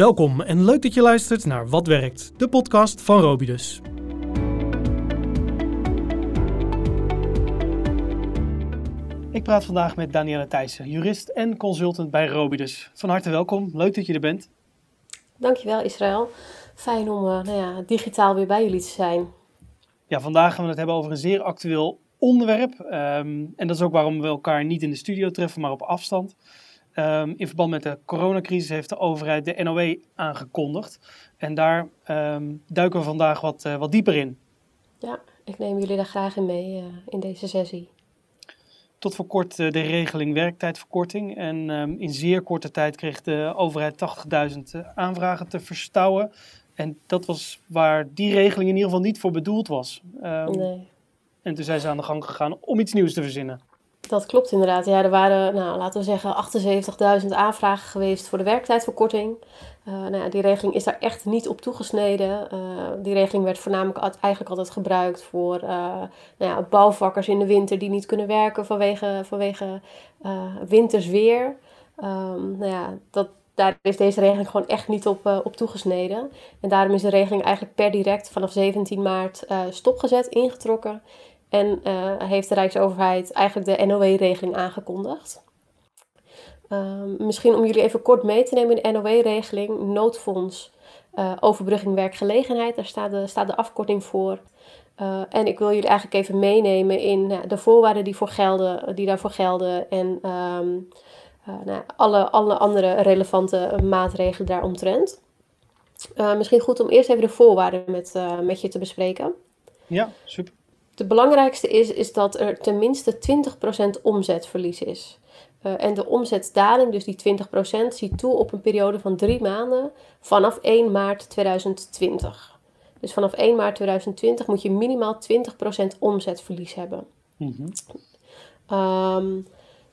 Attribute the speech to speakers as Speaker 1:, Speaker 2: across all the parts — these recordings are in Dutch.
Speaker 1: Welkom en leuk dat je luistert naar Wat Werkt, de podcast van Robidus. Ik praat vandaag met Danielle Thijssen, jurist en consultant bij Robidus. Van harte welkom, leuk dat je er bent.
Speaker 2: Dankjewel Israël. Fijn om uh, nou ja, digitaal weer bij jullie te zijn.
Speaker 1: Ja, vandaag gaan we het hebben over een zeer actueel onderwerp. Um, en dat is ook waarom we elkaar niet in de studio treffen, maar op afstand. Um, in verband met de coronacrisis heeft de overheid de NOW aangekondigd. En daar um, duiken we vandaag wat, uh, wat dieper in.
Speaker 2: Ja, ik neem jullie daar graag in mee uh, in deze sessie.
Speaker 1: Tot voor kort uh, de regeling werktijdverkorting. En um, in zeer korte tijd kreeg de overheid 80.000 aanvragen te verstouwen. En dat was waar die regeling in ieder geval niet voor bedoeld was.
Speaker 2: nee.
Speaker 1: En toen zijn ze aan de gang gegaan om iets nieuws te verzinnen.
Speaker 2: Dat klopt inderdaad. Ja, er waren, nou, laten we zeggen, 78.000 aanvragen geweest voor de werktijdverkorting. Uh, nou ja, die regeling is daar echt niet op toegesneden. Uh, die regeling werd voornamelijk eigenlijk altijd gebruikt voor uh, nou ja, bouwvakkers in de winter die niet kunnen werken vanwege, vanwege wintersweer. Um, nou ja, dat, daar is deze regeling gewoon echt niet op, op toegesneden. En daarom is de regeling eigenlijk per direct vanaf 17 maart stopgezet, ingetrokken. En uh, heeft de Rijksoverheid eigenlijk de NOW-regeling aangekondigd. Uh, misschien om jullie even kort mee te nemen in de NOW-regeling, noodfonds uh, overbrugging werkgelegenheid, daar staat de, staat de afkorting voor. Uh, en ik wil jullie eigenlijk even meenemen in de voorwaarden die, voor gelden, die daarvoor gelden en um, nou, alle, alle andere relevante maatregelen daaromtrent. misschien goed om eerst even de voorwaarden met, met je te bespreken.
Speaker 1: Ja, super.
Speaker 2: De belangrijkste is, is dat er tenminste 20% omzetverlies is. Uh, en de omzetdaling, dus die 20%, ziet toe op een periode van drie maanden vanaf 1 maart 2020. Dus vanaf 1 maart 2020 moet je minimaal 20% omzetverlies hebben.
Speaker 1: Mm -hmm.
Speaker 2: um,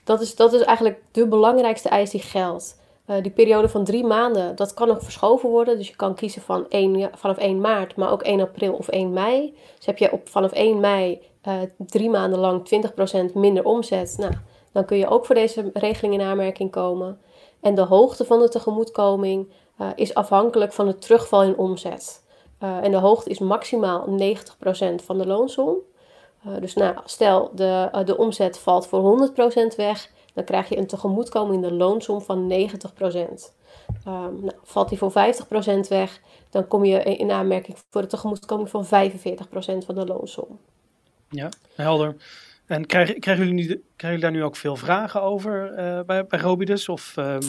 Speaker 2: dat, is, dat is eigenlijk de belangrijkste eis die geldt. Uh, die periode van drie maanden, dat kan ook verschoven worden. Dus je kan kiezen van 1, vanaf 1 maart, maar ook 1 april of 1 mei. Dus heb je op, vanaf 1 mei uh, drie maanden lang 20% minder omzet. Nou, dan kun je ook voor deze regeling in aanmerking komen. En de hoogte van de tegemoetkoming uh, is afhankelijk van de terugval in omzet. en de hoogte is maximaal 90% van de loonsom. dus nou, stel de, de omzet valt voor 100% weg dan krijg je een tegemoetkoming in de loonsom van 90%. Um, nou, valt die voor 50% weg, dan kom je in aanmerking voor de tegemoetkoming van 45% van de loonsom.
Speaker 1: Ja, helder. En krijgen, krijgen, jullie, nu, krijgen jullie daar nu ook veel vragen over uh, bij, bij Robidus? Of, um...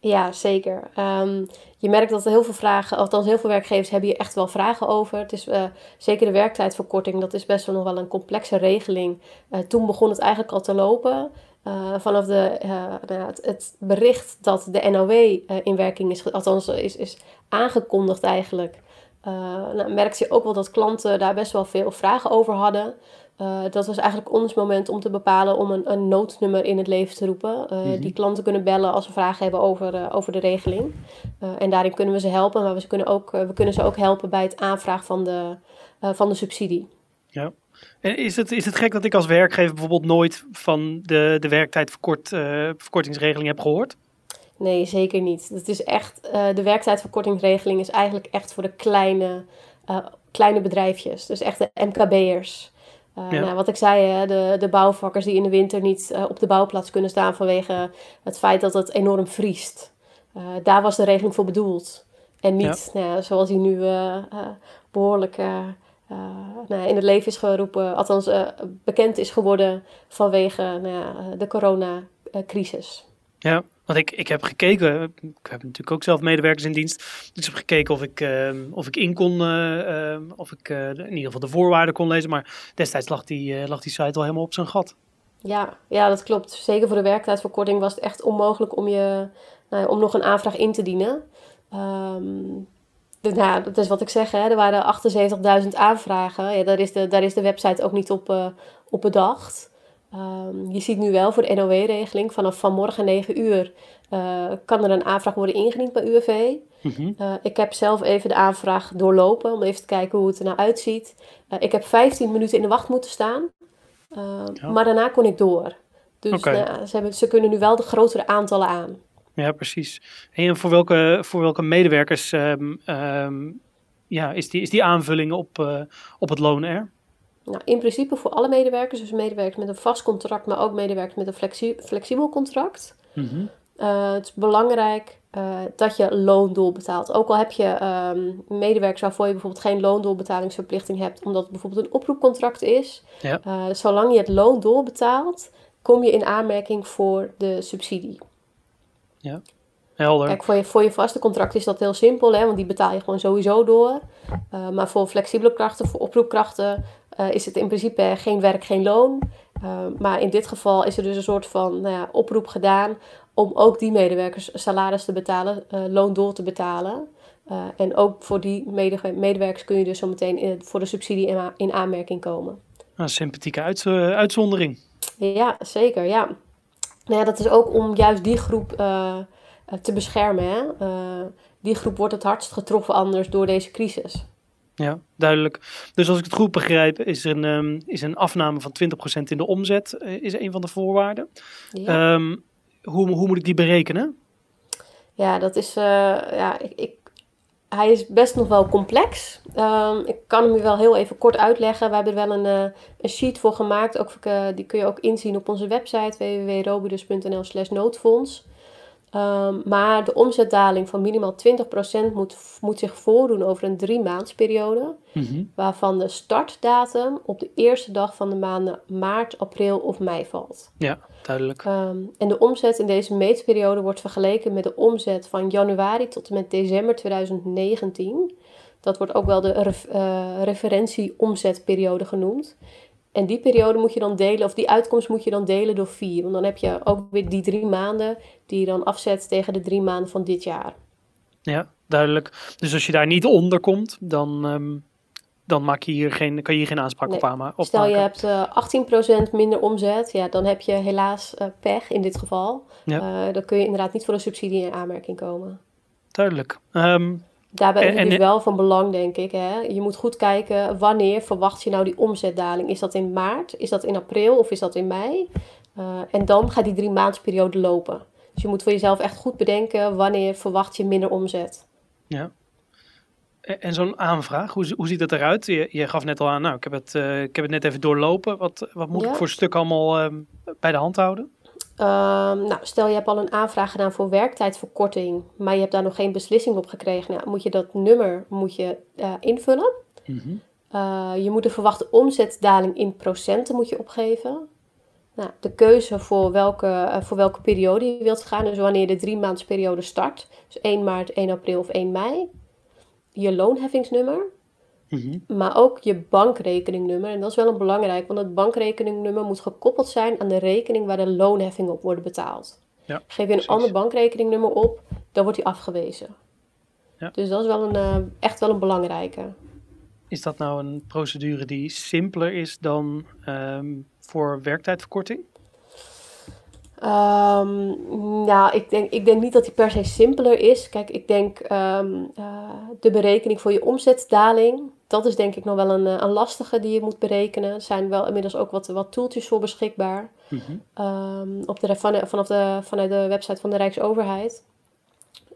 Speaker 2: Ja, zeker. Um, je merkt dat er heel veel vragen, althans heel veel werkgevers hebben hier echt wel vragen over. Het is uh, zeker de werktijdverkorting, dat is best wel nog wel een complexe regeling. Uh, toen begon het eigenlijk al te lopen. Uh, vanaf de, uh, het, het, bericht dat de NOW uh, in werking is, althans is, is aangekondigd eigenlijk, nou, merkte je ook wel dat klanten daar best wel veel vragen over hadden. dat was eigenlijk ons moment om te bepalen om een, een noodnummer in het leven te roepen. Mm-hmm. Die klanten kunnen bellen als ze vragen hebben over, over de regeling. en daarin kunnen we ze helpen, maar we, kunnen, ook, we kunnen ze ook helpen bij het aanvraag van de, van de subsidie.
Speaker 1: Ja. En is het, is het gek dat ik als werkgever bijvoorbeeld nooit van de, de werktijdverkortingsregeling uh, heb gehoord?
Speaker 2: Nee, zeker niet. Het is echt, uh, de werktijdverkortingsregeling is eigenlijk echt voor de kleine, uh, kleine bedrijfjes. Dus echt de MKB'ers. Uh, ja. nou, wat ik zei, hè, de, de bouwvakkers die in de winter niet uh, op de bouwplaats kunnen staan vanwege het feit dat het enorm vriest. Uh, daar was de regeling voor bedoeld. En niet ja. nou, zoals die nu behoorlijk uh, nou, in het leven is geroepen, althans uh, bekend is geworden vanwege nou ja, de coronacrisis.
Speaker 1: Ja, want ik, ik heb gekeken, ik heb natuurlijk ook zelf medewerkers in dienst, dus ik heb gekeken of ik, uh, of ik in kon, of ik in ieder geval de voorwaarden kon lezen, maar destijds lag die, lag die site al helemaal op zijn gat.
Speaker 2: Ja, ja, dat klopt. Zeker voor de werktijdverkorting was het echt onmogelijk om, je, nou, om nog een aanvraag in te dienen. Um, nou, dat is wat ik zeg, hè. er waren 78.000 aanvragen. Ja, daar, is de, daar is de website ook niet op, uh, op bedacht. Um, je ziet nu wel voor de NOW-regeling, vanaf vanmorgen 9 uur uh, kan er een aanvraag worden ingediend bij UWV. Mm -hmm. uh, ik heb zelf even de aanvraag doorlopen om even te kijken hoe het er nou uitziet. ik heb 15 minuten in de wacht moeten staan, ja. maar daarna kon ik door. Dus okay. nou, ze, hebben, ze kunnen nu wel de grotere aantallen aan.
Speaker 1: Ja, precies. En voor welke, voor welke medewerkers ehm, ehm, ja, is, die, is die aanvulling op, uh, op het loon er?
Speaker 2: Nou, in principe voor alle medewerkers, dus medewerkers met een vast contract, maar ook medewerkers met een flexi flexibel contract. Mm het is belangrijk uh, dat je loondoel betaalt. Ook al heb je um, medewerkers waarvoor je bijvoorbeeld geen loondoelbetalingsverplichting hebt, omdat het bijvoorbeeld een oproepcontract is. Ja. Zolang je het loondoel betaalt, kom je in aanmerking voor de subsidie.
Speaker 1: Ja, helder.
Speaker 2: Kijk, voor je, voor je vaste contract is dat heel simpel, hè, want die betaal je gewoon sowieso door. Uh, maar voor flexibele krachten, voor oproepkrachten, is het in principe geen werk, geen loon. maar in dit geval is er dus een soort van nou ja, oproep gedaan om ook die medewerkers salaris te betalen, loon door te betalen. En ook voor die medewerkers kun je dus zo meteen in, voor de subsidie in, in aanmerking komen.
Speaker 1: Een sympathieke uit, uh, uitzondering.
Speaker 2: Ja, zeker. Ja. Nou ja, dat is ook om juist die groep te beschermen. Hè? die groep wordt het hardst getroffen anders door deze crisis.
Speaker 1: Ja, duidelijk. Dus als ik het goed begrijp, is er een, um, is een afname van 20% in de omzet, is een van de voorwaarden. Ja. Um, hoe, hoe moet ik die berekenen?
Speaker 2: Ja, dat is. Ja, ik, ik, hij is best nog wel complex. Um, ik kan hem u wel heel even kort uitleggen. We hebben er wel een, uh, een sheet voor gemaakt. Ook, uh, die kun je ook inzien op onze website www.robidus.nl/slash noodfonds. Um, maar de omzetdaling van minimaal 20% moet, moet zich voordoen over een drie maandsperiode. Mm Waarvan de startdatum op de eerste dag van de maanden maart, april of mei valt.
Speaker 1: Ja, duidelijk.
Speaker 2: Um, en de omzet in deze meetperiode wordt vergeleken met de omzet van januari tot en met december 2019. Dat wordt ook wel de ref, uh, referentieomzetperiode genoemd. En die periode moet je dan delen, of die uitkomst moet je dan delen door vier. Want dan heb je ook weer die drie maanden die je dan afzet tegen de drie maanden van dit jaar.
Speaker 1: Ja, duidelijk. Dus als je daar niet onder komt, dan, um, dan maak je hier geen, kan je hier geen aanspraak op aanmaken.
Speaker 2: Stel je hebt uh, 18% minder omzet, ja, dan heb je helaas uh, pech in dit geval. Ja. Uh, dan kun je inderdaad niet voor een subsidie in aanmerking komen.
Speaker 1: Duidelijk. Um,
Speaker 2: Daarbij is het dus wel van belang, denk ik. Hè? Je moet goed kijken wanneer verwacht je nou die omzetdaling. Is dat in maart? Is dat in april? Of is dat in mei? Uh, en dan gaat die drie maandsperiode lopen. Dus je moet voor jezelf echt goed bedenken wanneer verwacht je minder omzet.
Speaker 1: Ja. En zo'n aanvraag, hoe, hoe ziet dat eruit? Je, je, gaf net al aan, nou, ik heb het, uh, ik heb het net even doorlopen. Wat, wat moet ja. ik voor stuk allemaal uh, bij de hand houden?
Speaker 2: Um, nou, stel je hebt al een aanvraag gedaan voor werktijdverkorting, maar je hebt daar nog geen beslissing op gekregen. Nou, moet je dat nummer moet je, uh, invullen. Mm -hmm. uh, je moet de verwachte omzetdaling in procenten moet je opgeven. Nou, de keuze voor welke, uh, voor welke periode je wilt gaan, dus wanneer de drie maandsperiode start, dus 1 maart, 1 april of 1 mei. Je loonheffingsnummer, Mhm. Maar ook je bankrekeningnummer. En dat is wel een belangrijk, want het bankrekeningnummer moet gekoppeld zijn aan de rekening waar de loonheffing op wordt betaald. Ja, Geef je een ander bankrekeningnummer op, dan wordt die afgewezen. Ja. Dus dat is wel een, uh, echt wel een belangrijke.
Speaker 1: Is dat nou een procedure die simpeler is dan um, voor werktijdverkorting?
Speaker 2: Um, nou, ik denk, ik denk niet dat die per se simpeler is. Kijk, ik denk um, uh, de berekening voor je omzetdaling dat is denk ik nog wel een, eh, een lastige die je moet berekenen. Er zijn wel inmiddels ook wat, wat toeltjes voor beschikbaar. Mm -hmm. um, op de, van, vanaf de, vanuit de website van de Rijksoverheid.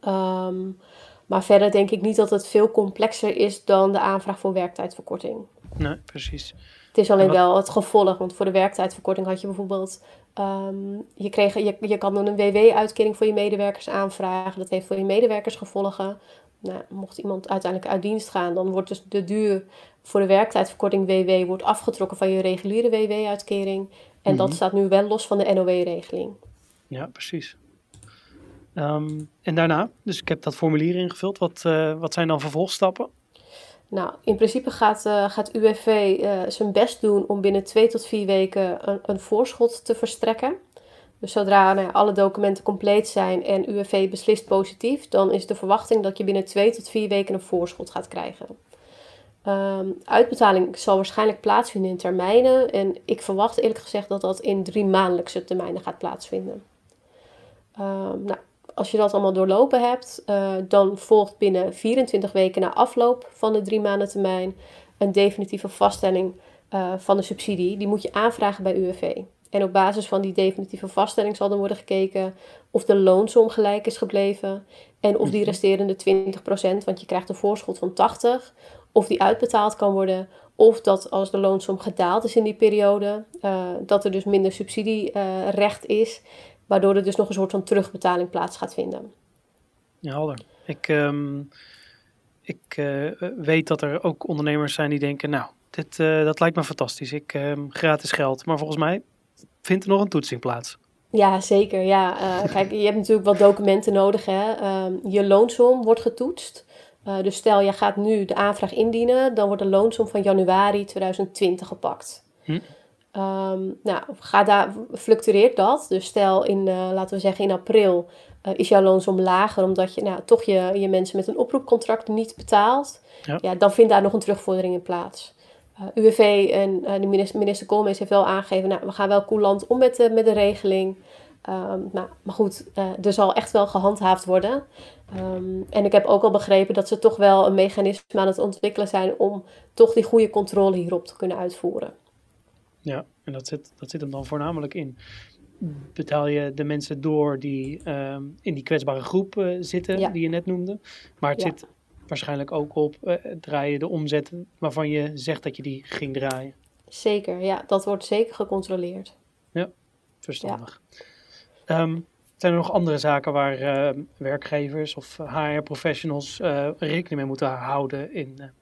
Speaker 2: Um, maar verder denk ik niet dat het veel complexer is dan de aanvraag voor werktijdverkorting.
Speaker 1: Nee, precies.
Speaker 2: Het is alleen wel het gevolg, want voor de werktijdverkorting had je bijvoorbeeld, um, je, kreeg, je, je kan dan een WW-uitkering voor je medewerkers aanvragen. Dat heeft voor je medewerkers gevolgen nou, mocht iemand uiteindelijk uit dienst gaan, dan wordt dus de duur voor de werktijdverkorting WW wordt afgetrokken van je reguliere WW-uitkering. En dat mhm. staat nu wel los van de NOW-regeling.
Speaker 1: Ja, precies. Um, en daarna, dus ik heb dat formulier ingevuld. Wat, uh, wat zijn dan vervolgstappen?
Speaker 2: Nou, in principe gaat, uh, gaat UWV uh, eh, zijn best doen om binnen twee tot vier weken een, een voorschot te verstrekken. Dus zodra nou, alle documenten compleet zijn en UWV beslist positief, dan is de verwachting dat je binnen twee tot vier weken een voorschot gaat krijgen. Um, uitbetaling zal waarschijnlijk plaatsvinden in termijnen en ik verwacht eerlijk gezegd dat dat in drie maandelijkse termijnen gaat plaatsvinden. Um, nou, als je dat allemaal doorlopen hebt, uh, dan volgt binnen 24 weken na afloop van de drie maanden termijn een definitieve vaststelling uh, van de subsidie. Die moet je aanvragen bij UWV. En op basis van die definitieve vaststelling zal dan worden gekeken of de loonsom gelijk is gebleven en of die mhm. resterende 20%, want je krijgt een voorschot van 80, of die uitbetaald kan worden. Of dat als de loonsom gedaald is in die periode, uh, dat er dus minder subsidierecht is, waardoor er dus nog een soort van terugbetaling plaats gaat vinden.
Speaker 1: Ja, helder. Ik, um, ik uh, weet dat er ook ondernemers zijn die denken, nou, dit, uh, dat lijkt me fantastisch. Ik um, gratis geld. Maar volgens mij vindt er nog een toetsing plaats.
Speaker 2: Ja, zeker. Ja. Uh, kijk, je hebt natuurlijk wat documenten nodig. Hè. Uh, je loonsom wordt getoetst. Uh, dus stel, je gaat nu de aanvraag indienen, dan wordt de loonsom van januari 2020 gepakt. Hm. Um, nou, ga daar, fluctueert dat. Dus stel, in, laten we zeggen in april is jouw loonsom lager omdat je nou, toch je, je mensen met een oproepcontract niet betaalt. Ja. ja dan vindt daar nog een terugvordering in plaats. Uh, UWV en uh, de minister, minister Koolmees heeft wel aangegeven, nou, we gaan wel coulant om met de, met de regeling. Um, nou, maar goed, uh, er zal echt wel gehandhaafd worden. Um, en ik heb ook al begrepen dat ze toch wel een mechanisme aan het ontwikkelen zijn om toch die goede controle hierop te kunnen uitvoeren.
Speaker 1: Ja, en dat zit, dat zit hem dan voornamelijk in. Betaal je de mensen door die um, in die kwetsbare groep zitten, ja. die je net noemde. Maar het ja. zit waarschijnlijk ook op uh, draaien de omzet waarvan je zegt dat je die ging draaien.
Speaker 2: Zeker, ja, dat wordt zeker gecontroleerd.
Speaker 1: Ja, verstandig. Ja. Um, zijn er nog andere zaken waar uh, werkgevers of HR-professionals uh, eh, rekening mee moeten houden in,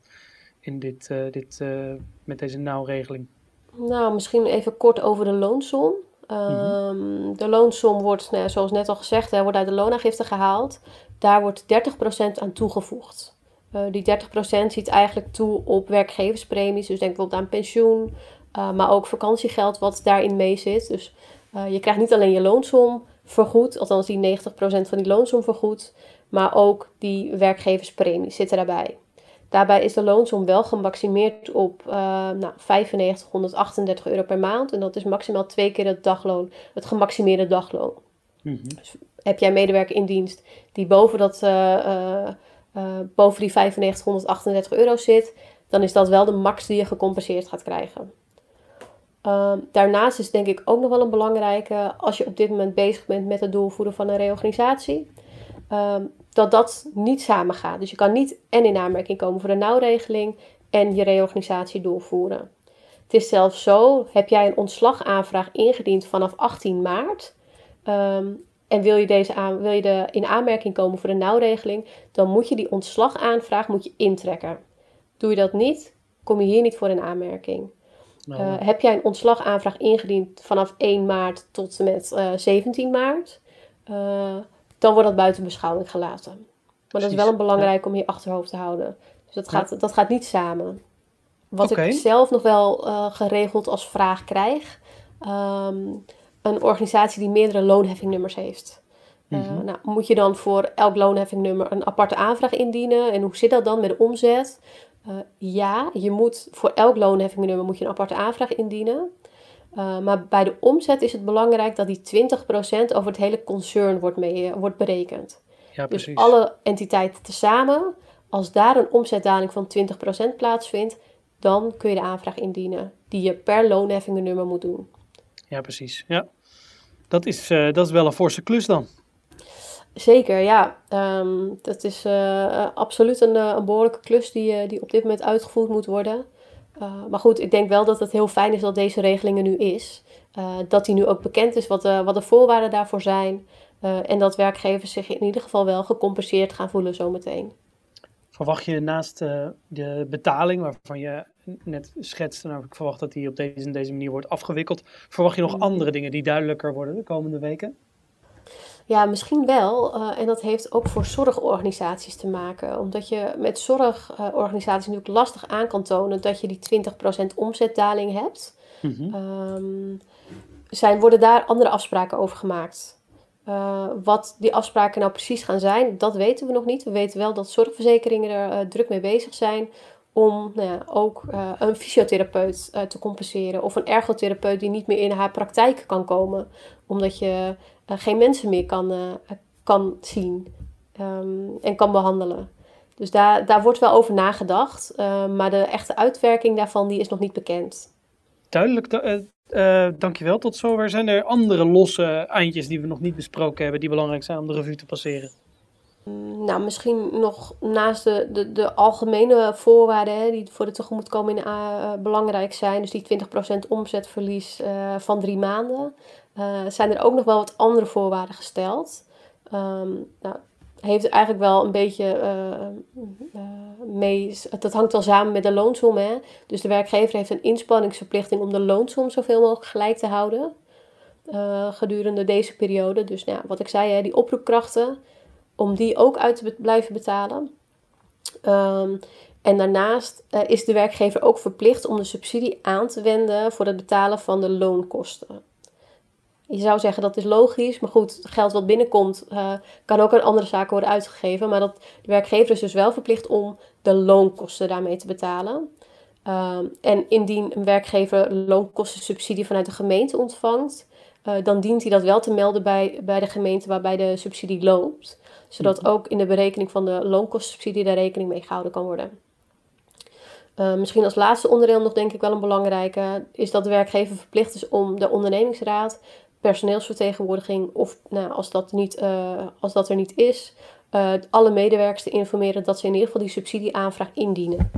Speaker 1: in dit, dit, met deze nauwregeling?
Speaker 2: Nou, misschien even kort over de loonsom. Um, De loonsom wordt, nou, zoals net al gezegd, hè, wordt uit de loonaangifte gehaald. Daar wordt 30% aan toegevoegd. Uh, die 30% ziet eigenlijk toe op werkgeverspremies. Dus denk bijvoorbeeld aan pensioen, uh, maar ook vakantiegeld wat daarin mee zit. Dus uh, je krijgt niet alleen je loonsom vergoed, althans die 90% van die loonsom vergoed, maar ook die werkgeverspremies zitten daarbij. Daarbij is de loonsom wel gemaximeerd op nou, 9538 euro per maand. En dat is maximaal twee keer het dagloon, het gemaximeerde dagloon. Mm -hmm. dus heb jij medewerker in dienst die boven dat uh, boven die 9538 euro zit, dan is dat wel de max die je gecompenseerd gaat krijgen. Uh, daarnaast is denk ik ook nog wel een belangrijke, als je op dit moment bezig bent met het doorvoeren van een reorganisatie, uh, dat dat niet samen gaat. Dus je kan niet en in aanmerking komen voor de nauwregeling en je reorganisatie doorvoeren. Het is zelfs zo, heb jij een ontslagaanvraag ingediend vanaf 18 maart, um, en wil je, deze aan, wil je de, in aanmerking komen voor de nauwregeling, dan moet je die ontslagaanvraag moet je intrekken. Doe je dat niet, kom je hier niet voor in aanmerking. Nou, uh, heb jij een ontslagaanvraag ingediend vanaf 1 maart tot en met uh, eh, 17 maart, uh, dan wordt dat buiten beschouwing gelaten. Maar Precies, dat is wel een belangrijk ja. om je achterhoofd te houden. Dus dat gaat, ja. dat gaat niet samen. Wat okay. ik zelf nog wel geregeld als vraag krijg. Um, een organisatie die meerdere loonheffingnummers heeft. Mm -hmm. uh, nou, moet je dan voor elk loonheffingnummer een aparte aanvraag indienen? En hoe zit dat dan met de omzet? Uh, ja, je moet voor elk loonheffingnummer moet je een aparte aanvraag indienen. Uh, maar bij de omzet is het belangrijk dat die 20% over het hele concern wordt, mee, wordt berekend. Ja, dus alle entiteiten tezamen, als daar een omzetdaling van 20% plaatsvindt, dan kun je de aanvraag indienen die je per loonheffingnummer moet doen.
Speaker 1: Ja, precies. Ja. Dat is, uh, dat is wel een forse klus dan.
Speaker 2: Zeker, ja. Um, dat is uh, absoluut een, een behoorlijke klus die, die op dit moment uitgevoerd moet worden. Maar goed, ik denk wel dat het heel fijn is dat deze regeling er nu is. dat die nu ook bekend is wat de, wat de voorwaarden daarvoor zijn. en dat werkgevers zich in ieder geval wel gecompenseerd gaan voelen zometeen.
Speaker 1: Verwacht je naast de betaling, waarvan je net schetste, nou, ik verwacht dat die op deze, deze manier wordt afgewikkeld. Verwacht je nog mm. andere dingen die duidelijker worden de komende weken?
Speaker 2: Ja, misschien wel. Uh, en dat heeft ook voor zorgorganisaties te maken. Omdat je met zorgorganisaties natuurlijk lastig aan kan tonen dat je die 20% omzetdaling hebt. Mm -hmm. um, zijn, worden daar andere afspraken over gemaakt? Uh, wat die afspraken nou precies gaan zijn, dat weten we nog niet. We weten wel dat zorgverzekeringen er uh, druk mee bezig zijn om nou ook uh, een fysiotherapeut uh, te compenseren of een ergotherapeut die niet meer in haar praktijk kan komen, omdat je uh, geen mensen meer kan, kan zien um, en kan behandelen. Dus daar, daar wordt wel over nagedacht, maar de echte uitwerking daarvan die is nog niet bekend.
Speaker 1: Duidelijk, dankjewel. Tot zover. Zijn er andere losse eindjes die we nog niet besproken hebben, die belangrijk zijn om de revue te passeren?
Speaker 2: Mm, nou, misschien nog naast de, de, de algemene voorwaarden hè, die voor de tegemoetkoming uh, belangrijk zijn, dus die 20% omzetverlies uh, van drie maanden, uh, zijn er ook nog wel wat andere voorwaarden gesteld. Um, nou, heeft eigenlijk wel een beetje mee, dat hangt wel samen met de loonsom. Hè? Dus de werkgever heeft een inspanningsverplichting om de loonsom zoveel mogelijk gelijk te houden gedurende deze periode. Dus nou, wat ik zei, hè, die oproepkrachten om die ook uit te blijven betalen. Ehm, en daarnaast uh, is de werkgever ook verplicht om de subsidie aan te wenden voor het betalen van de loonkosten. Je zou zeggen dat is logisch, maar goed, geld wat binnenkomt uh, kan ook aan andere zaken worden uitgegeven. Maar dat, de werkgever is dus wel verplicht om de loonkosten daarmee te betalen. Um, en indien een werkgever loonkostensubsidie vanuit de gemeente ontvangt, uh, dan dient hij dat wel te melden bij, bij de gemeente waarbij de subsidie loopt zodat mhm. ook in de berekening van de loonkostensubsidie daar rekening mee gehouden kan worden. Uh, misschien als laatste onderdeel nog denk ik wel een belangrijke, is dat de werkgever verplicht is om de ondernemingsraad, personeelsvertegenwoordiging of nou, als, dat niet, uh, als dat er niet is, uh, alle medewerkers te informeren dat ze in ieder geval die subsidieaanvraag indienen.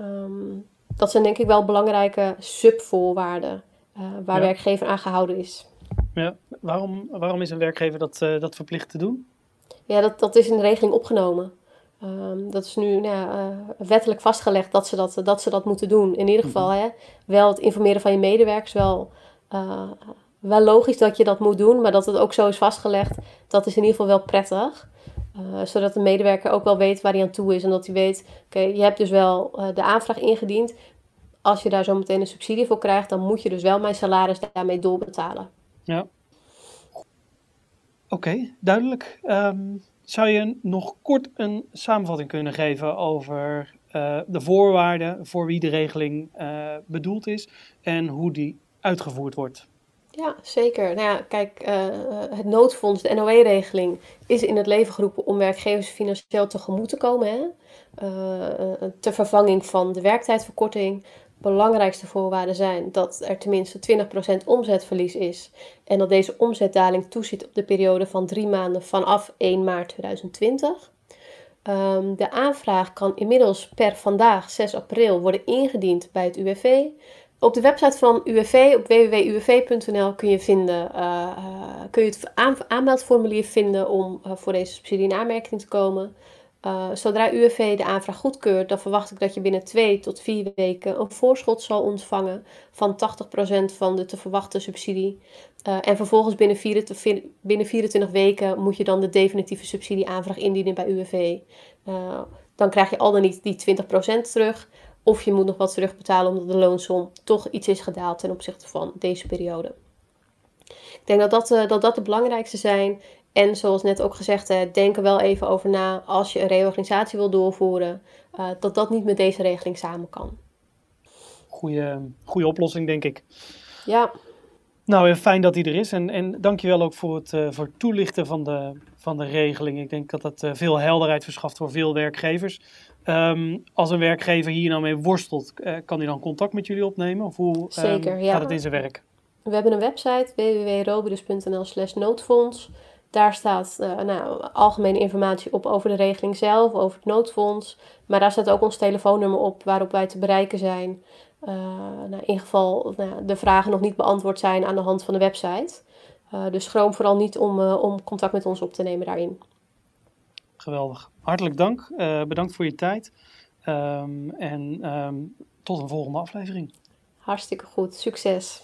Speaker 2: Um, dat zijn denk ik wel belangrijke subvoorwaarden waar ja. werkgever aan gehouden is.
Speaker 1: Ja, waarom, waarom is een werkgever dat, dat verplicht te doen?
Speaker 2: Ja, dat, dat is in de regeling opgenomen. Um, dat is nu nou, uh, wettelijk vastgelegd dat ze dat, dat ze dat moeten doen. In ieder geval, mhm. hè, wel het informeren van je medewerkers, wel, uh, wel logisch dat je dat moet doen, maar dat het ook zo is vastgelegd, dat is in ieder geval wel prettig. Uh, zodat de medewerker ook wel weet waar hij aan toe is en dat hij weet, oké, okay, je hebt dus wel de aanvraag ingediend. Als je daar zo meteen een subsidie voor krijgt, dan moet je dus wel mijn salaris daarmee doorbetalen.
Speaker 1: Ja. Oké, duidelijk. Um, zou je nog kort een samenvatting kunnen geven over uh, de voorwaarden voor wie de regeling uh, bedoeld is en hoe die uitgevoerd wordt?
Speaker 2: Ja, zeker. Nou ja, kijk, uh, het noodfonds, de NOE-regeling, is in het leven geroepen om werkgevers financieel tegemoet te komen. Hè? ter vervanging van de werktijdverkorting, belangrijkste voorwaarden zijn dat er tenminste 20% omzetverlies is en dat deze omzetdaling toeziet op de periode van drie maanden vanaf 1 maart 2020. Um, ehm, de aanvraag kan inmiddels per vandaag 6 april worden ingediend bij het UWV. Op de website van UWV, op www.uwv.nl, kun je, vinden, uh, kun je het aanmeldformulier vinden om uh, voor deze subsidie in aanmerking te komen. Uh, zodra UWV de aanvraag goedkeurt, dan verwacht ik dat je binnen 2 tot 4 weken een voorschot zal ontvangen van 80% van de te verwachten subsidie. Uh, en vervolgens binnen 24, binnen 24 weken moet je dan de definitieve subsidieaanvraag indienen bij UWV. Uh, dan krijg je al dan niet die 20% terug. Of je moet nog wat terugbetalen omdat de loonsom toch iets is gedaald ten opzichte van deze periode. Ik denk dat dat, dat, dat de belangrijkste zijn. En zoals net ook gezegd, denk er wel even over na als je een reorganisatie wil doorvoeren, uh, dat dat niet met deze regeling samen kan.
Speaker 1: Goeie, goede oplossing, denk ik.
Speaker 2: Ja.
Speaker 1: Nou, fijn dat die er is. En, en dankjewel ook voor het, uh, voor het toelichten van de, van de regeling. Ik denk dat dat uh, veel helderheid verschaft voor veel werkgevers. Um, als een werkgever hier nou mee worstelt, kan hij dan contact met jullie opnemen? Of hoe um, ja. gaat het in zijn werk?
Speaker 2: We hebben een website www.robidus.nl slash noodfonds. Daar staat uh, nou, algemene informatie op over de regeling zelf, over het noodfonds. Maar daar staat ook ons telefoonnummer op waarop wij te bereiken zijn. Uh, nou, in geval nou, de vragen nog niet beantwoord zijn aan de hand van de website. Uh, dus schroom vooral niet om, om contact met ons op te nemen daarin.
Speaker 1: Geweldig. Hartelijk dank. bedankt voor je tijd. Um, en um, tot een volgende aflevering.
Speaker 2: Hartstikke goed. Succes.